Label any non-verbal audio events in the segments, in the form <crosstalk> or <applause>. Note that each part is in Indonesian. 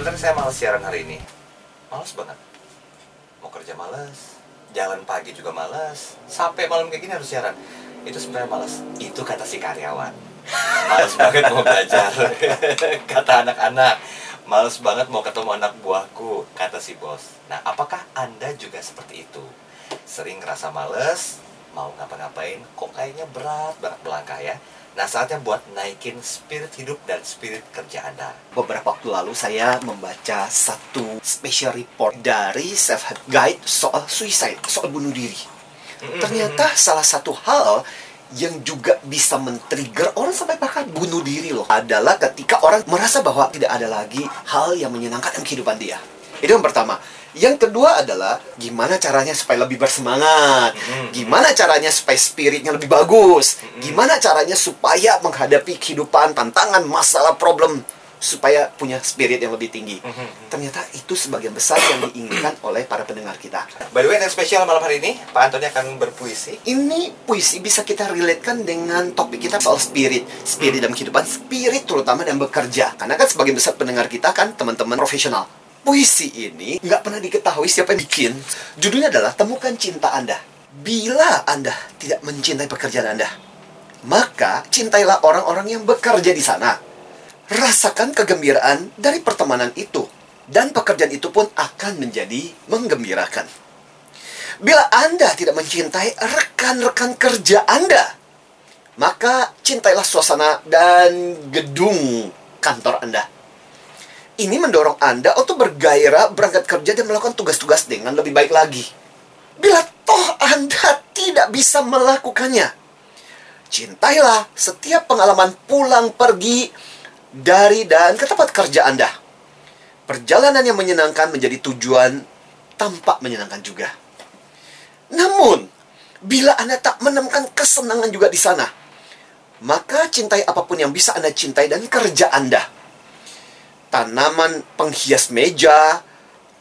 sebenarnya saya malas siaran hari ini. Malas banget. Mau kerja malas, jalan pagi juga malas, sampai malam kayak gini harus siaran. Itu sebenarnya malas. Itu kata si karyawan. Malas banget mau belajar. <laughs> kata anak-anak. Males banget mau ketemu anak buahku, kata si bos. Nah, apakah Anda juga seperti itu? Sering ngerasa males, mau ngapa-ngapain, kok kayaknya berat banget melangkah ya? Nah, saatnya buat naikin spirit hidup dan spirit kerja Anda. Beberapa waktu lalu saya membaca satu special report dari Self Help Guide soal suicide, soal bunuh diri. Ternyata salah satu hal yang juga bisa men-trigger orang sampai bahkan bunuh diri loh adalah ketika orang merasa bahwa tidak ada lagi hal yang menyenangkan dalam kehidupan dia. Itu yang pertama. Yang kedua adalah gimana caranya supaya lebih bersemangat. Gimana caranya supaya spiritnya lebih bagus. Gimana caranya supaya menghadapi kehidupan, tantangan, masalah, problem supaya punya spirit yang lebih tinggi. Ternyata itu sebagian besar yang diinginkan oleh para pendengar kita. By the way, yang spesial malam hari ini, Pak Antoni akan berpuisi. Ini puisi bisa kita relatekan dengan topik kita soal spirit. Spirit dalam kehidupan, spirit terutama dalam bekerja. Karena kan sebagian besar pendengar kita kan teman-teman profesional. Puisi ini nggak pernah diketahui siapa yang bikin. Judulnya adalah Temukan Cinta Anda. Bila Anda tidak mencintai pekerjaan Anda, maka cintailah orang-orang yang bekerja di sana. Rasakan kegembiraan dari pertemanan itu. Dan pekerjaan itu pun akan menjadi menggembirakan. Bila Anda tidak mencintai rekan-rekan kerja Anda, maka cintailah suasana dan gedung kantor Anda. Ini mendorong Anda untuk bergairah berangkat kerja dan melakukan tugas-tugas dengan lebih baik lagi. Bila toh Anda tidak bisa melakukannya, cintailah setiap pengalaman pulang pergi dari dan ke tempat kerja Anda. Perjalanan yang menyenangkan menjadi tujuan tampak menyenangkan juga. Namun, bila Anda tak menemukan kesenangan juga di sana, maka cintai apa pun yang bisa Anda cintai dan kerja Anda. Tanaman penghias meja,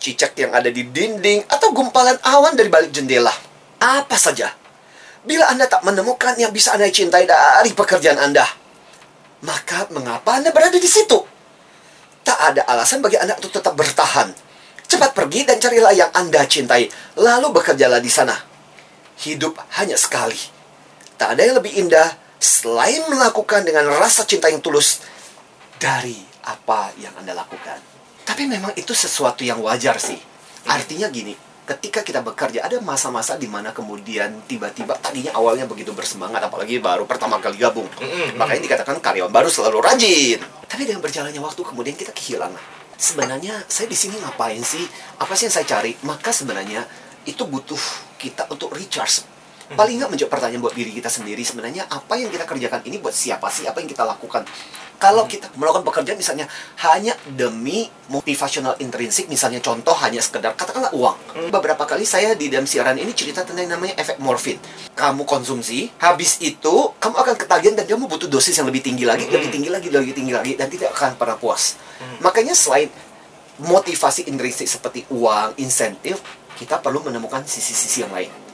cicak yang ada di dinding, atau gumpalan awan dari balik jendela. Apa saja. Bila Anda tak menemukan yang bisa Anda cintai dari pekerjaan Anda, maka mengapa Anda berada di situ? Tak ada alasan bagi Anda untuk tetap bertahan. Cepat pergi dan carilah yang Anda cintai, lalu bekerjalah di sana. Hidup hanya sekali. Tak ada yang lebih indah selain melakukan dengan rasa cinta yang tulus dari apa yang Anda lakukan. Tapi memang itu sesuatu yang wajar sih. Artinya gini, ketika kita bekerja ada masa-masa di mana kemudian tiba-tiba tadinya awalnya begitu bersemangat apalagi baru pertama kali gabung. Makanya dikatakan karyawan baru selalu rajin. Tapi dengan berjalannya waktu kemudian kita kehilangan. Sebenarnya saya di sini ngapain sih? Apa sih yang saya cari? Maka sebenarnya itu butuh kita untuk recharge. Paling nggak menjawab pertanyaan buat diri kita sendiri sebenarnya apa yang kita kerjakan ini buat siapa sih? Apa yang kita lakukan? Kalau kita melakukan pekerjaan misalnya hanya demi motivasional intrinsik, misalnya contoh hanya sekedar katakanlah uang. Beberapa kali saya di dalam siaran ini cerita tentang yang namanya efek morfin. Kamu konsumsi, habis itu kamu akan ketagihan dan kamu butuh dosis yang lebih tinggi lagi, lebih tinggi lagi, lebih tinggi lagi dan tidak akan pernah puas. Makanya selain motivasi intrinsik seperti uang, insentif, kita perlu menemukan sisi-sisi yang lain.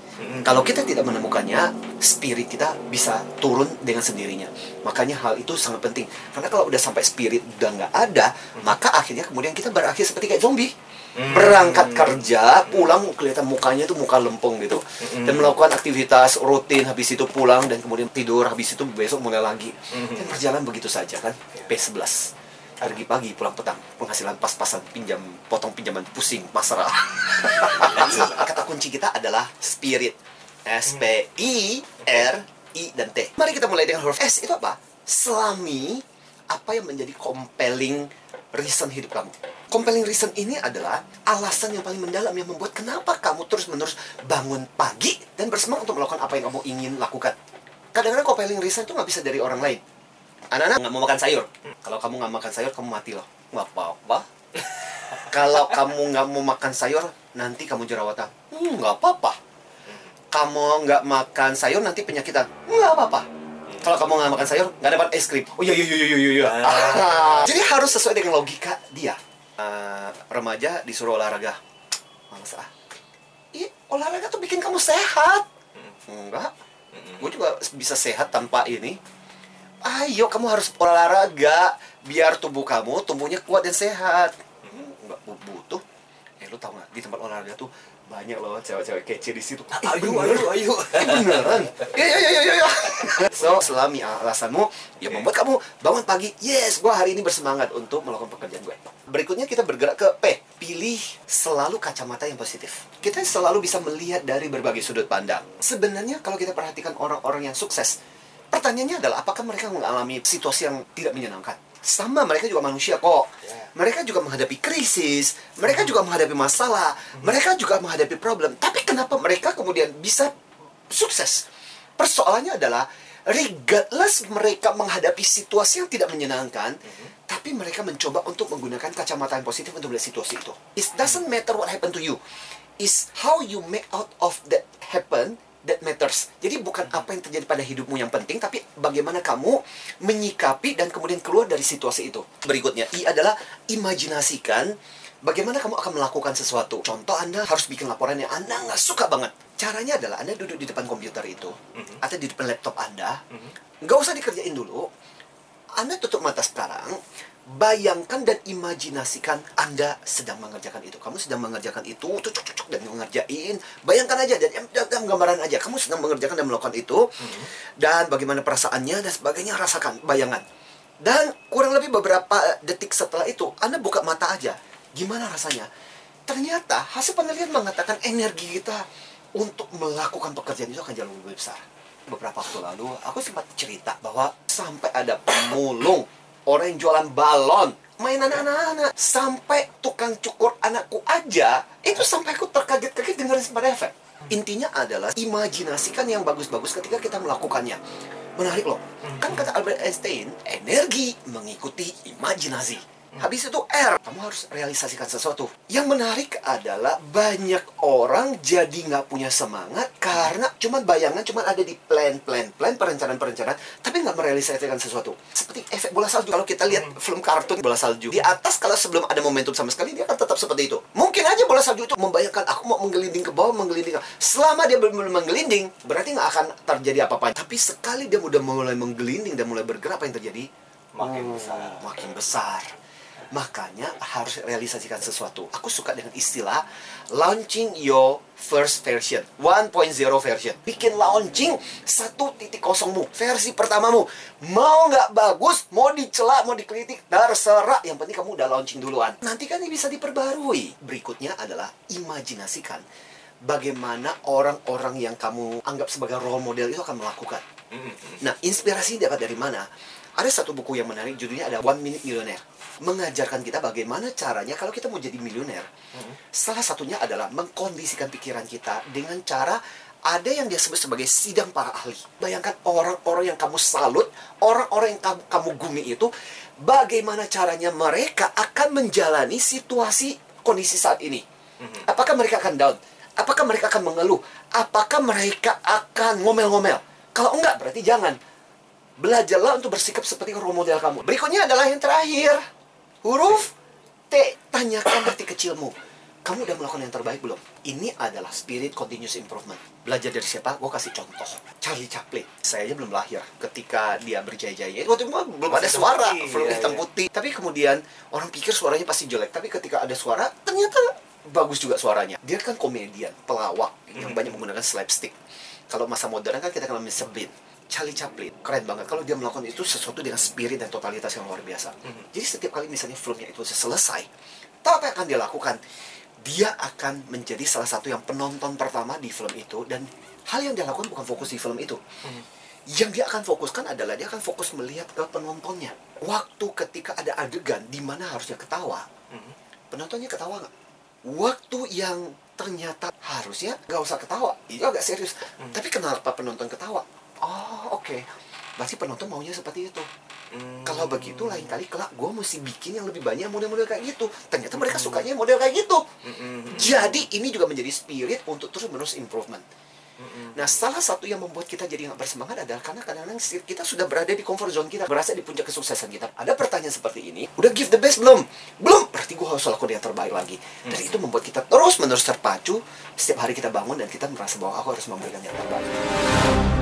Kalau kita tidak menemukannya, spirit kita bisa turun dengan sendirinya. Makanya hal itu sangat penting. Karena kalau udah sampai spirit udah nggak ada, maka akhirnya kemudian kita berakhir seperti kayak zombie. Berangkat kerja, pulang kelihatan mukanya itu muka lempeng gitu. Dan melakukan aktivitas rutin, habis itu pulang dan kemudian tidur, habis itu besok mulai lagi. Dan berjalan begitu saja kan. P11 pergi pagi pulang petang penghasilan pas-pasan pinjam potong pinjaman pusing pasrah. <laughs> Kata kunci kita adalah spirit. S P I R I. Dan T. Mari kita mulai dengan huruf S. Itu apa? Selami apa yang menjadi compelling reason hidup kamu. Compelling reason ini adalah alasan yang paling mendalam yang membuat kenapa kamu terus-menerus bangun pagi dan bersemangat untuk melakukan apa yang kamu ingin lakukan. Kadang-kadang compelling reason itu nggak bisa dari orang lain anak-anak nggak mau makan sayur. Kalau kamu nggak makan sayur kamu mati loh. Nggak apa-apa. <laughs> Kalau kamu nggak mau makan sayur nanti kamu jerawatan. Hmm, nggak apa-apa. Kamu nggak makan sayur nanti penyakitan. Nggak apa-apa. Kalau kamu nggak makan sayur nggak dapat es krim. Oh iya iya iya iya iya. Iya <laughs> jadi harus sesuai dengan logika dia. Eh, remaja disuruh olahraga. Males ah. Ih, olahraga tuh bikin kamu sehat. Enggak. Gue juga bisa sehat tanpa ini ayo kamu harus olahraga biar tubuh kamu tumbuhnya kuat dan sehat. Bu- butuh. Eh lu tau gak di tempat olahraga tuh banyak loh cewek-cewek kece di situ. Ayo, beneran. ayo, ayo. Beneran? <laughs> Ya ya ya ya ya, so selami alasanmu ya membuat kamu bangun pagi. Yes gua hari ini bersemangat untuk melakukan pekerjaan gue berikutnya kita bergerak ke P. Pilih selalu kacamata yang positif. Kita selalu bisa melihat dari berbagai sudut pandang. Sebenarnya kalau kita perhatikan orang-orang yang sukses pertanyaannya adalah apakah mereka mengalami situasi yang tidak menyenangkan sama mereka juga manusia kok Ya. mereka juga menghadapi krisis, mereka juga menghadapi masalah, mereka juga menghadapi problem. Tapi kenapa mereka kemudian bisa sukses? Persoalannya adalah regardless mereka menghadapi situasi yang tidak menyenangkan, tapi mereka mencoba untuk menggunakan kacamata yang positif untuk melihat situasi itu. It doesn't matter what happened to you. Is how you make out of that happen that matters. Jadi bukan apa yang terjadi pada hidupmu yang penting, tapi bagaimana kamu menyikapi dan kemudian keluar dari situasi itu. Berikutnya, I adalah imajinasikan bagaimana kamu akan melakukan sesuatu. Contoh Anda harus bikin laporan yang Anda nggak suka banget. Caranya adalah Anda duduk di depan komputer itu, Mhm. atau di depan laptop Anda, Mhm. nggak usah dikerjain dulu. Anda tutup mata sekarang, bayangkan dan imajinasikan Anda sedang mengerjakan itu. Kamu sedang mengerjakan itu, cucuk-cucuk dan mengerjain. Bayangkan aja dan dalam gambaran aja, kamu sedang mengerjakan dan melakukan itu. Dan bagaimana perasaannya dan sebagainya, rasakan, bayangan. Dan kurang lebih beberapa detik setelah itu, Anda buka mata aja. Gimana rasanya? Ternyata hasil penelitian mengatakan energi kita untuk melakukan pekerjaan itu akan jauh lebih besar. Beberapa waktu lalu, aku sempat cerita bahwa sampai ada pemulung, orang yang jualan balon, mainan anak-anak, sampai tukang cukur anakku aja, itu sampai aku terkaget-kaget dengar pada efek. Intinya adalah imajinasikan yang bagus-bagus ketika kita melakukannya. Menarik loh. Kan kata Albert Einstein, energi mengikuti imajinasi. Habis itu R, kamu harus realisasikan sesuatu. Yang menarik adalah banyak orang jadi nggak punya semangat karena cuman bayangan cuman ada di plan, plan, plan, perencanaan-perencanaan, tapi nggak merealisasikan sesuatu. Seperti efek bola salju. Kalau kita lihat film kartun bola salju, di atas kalau sebelum ada momentum sama sekali dia akan tetap seperti itu. Mungkin aja bola salju itu membayangkan aku mau menggelinding ke bawah, menggelinding ke Selama dia belum menggelinding, berarti nggak akan terjadi apa-apa. Tapi sekali dia udah mulai menggelinding dan mulai bergerak, apa yang terjadi? Makin Oh, besar. Makin besar. Makanya harus realisasikan sesuatu. Aku suka dengan istilah launching your first version, 1.0 version. Bikin launching 1.0mu, versi pertamamu. Mau nggak bagus, mau dicela, mau dikritik, terserah. Yang penting kamu udah launching duluan. Nanti kan ini bisa diperbarui. Berikutnya adalah imajinasikan bagaimana orang-orang yang kamu anggap sebagai role model itu akan melakukan. Mhm. Nah, inspirasi dapat dari mana? Ada satu buku yang menarik, judulnya ada One Minute Millionaire. Mengajarkan kita bagaimana caranya kalau kita mau jadi miliuner. Mhm. Salah satunya adalah mengkondisikan pikiran kita dengan cara ada yang dia sebut sebagai sidang para ahli. Bayangkan orang-orang yang kamu salut, orang-orang yang kamu, kamu gumi itu, bagaimana caranya mereka akan menjalani situasi kondisi saat ini. Mhm. Apakah mereka akan down? Apakah mereka akan mengeluh? Apakah mereka akan ngomel-ngomel? Kalau enggak, berarti jangan. Belajarlah untuk bersikap seperti role model kamu. Berikutnya adalah yang terakhir. Huruf T. Tanyakan hati kecilmu. Kamu udah melakukan yang terbaik belum? Ini adalah spirit continuous improvement. Belajar dari siapa? Gue kasih contoh. Charlie Chaplin. Saya aja belum lahir ketika dia berjaya-jaya. Waktu itu belum ada Masih suara. putih, Film iya, hitam iya. putih. Tapi kemudian orang pikir suaranya pasti jelek. Tapi ketika ada suara, ternyata bagus juga suaranya. Dia kan komedian, pelawak yang Mhm. banyak menggunakan slapstick. Kalau masa modern kan kita kenal Mr. Bean. Charlie Chaplin, keren banget. Kalau dia melakukan itu sesuatu dengan spirit dan totalitas yang luar biasa. Mhm. Jadi setiap kali misalnya filmnya itu selesai, tahu apa yang akan dia lakukan? Dia akan menjadi salah satu yang penonton pertama di film itu dan hal yang dia lakukan bukan fokus di film itu. Mhm. Yang dia akan fokuskan adalah dia akan fokus melihat ke penontonnya. Waktu ketika ada adegan di mana harusnya ketawa, Mhm. penontonnya ketawa nggak? Waktu yang ternyata harusnya nggak usah ketawa, itu agak serius. Hmm. Tapi kenapa penonton ketawa? Oke, berarti penonton maunya seperti itu. Hmm. Kalau begitu lain kali kelak gue mesti bikin yang lebih banyak model-model kayak gitu. Ternyata mereka sukanya model kayak gitu. Mhm. Jadi ini juga menjadi spirit untuk terus menerus improvement. Mhm. Nah, salah satu yang membuat kita jadi nggak bersemangat adalah karena kadang-kadang kita sudah berada di comfort zone kita, berasa di puncak kesuksesan kita. Ada pertanyaan seperti ini, udah give the best belum? Belum, berarti gue harus lakukan yang terbaik lagi. Dan itu membuat kita terus menerus terpacu. Setiap hari kita bangun dan kita merasa bahwa aku harus memberikan yang terbaik.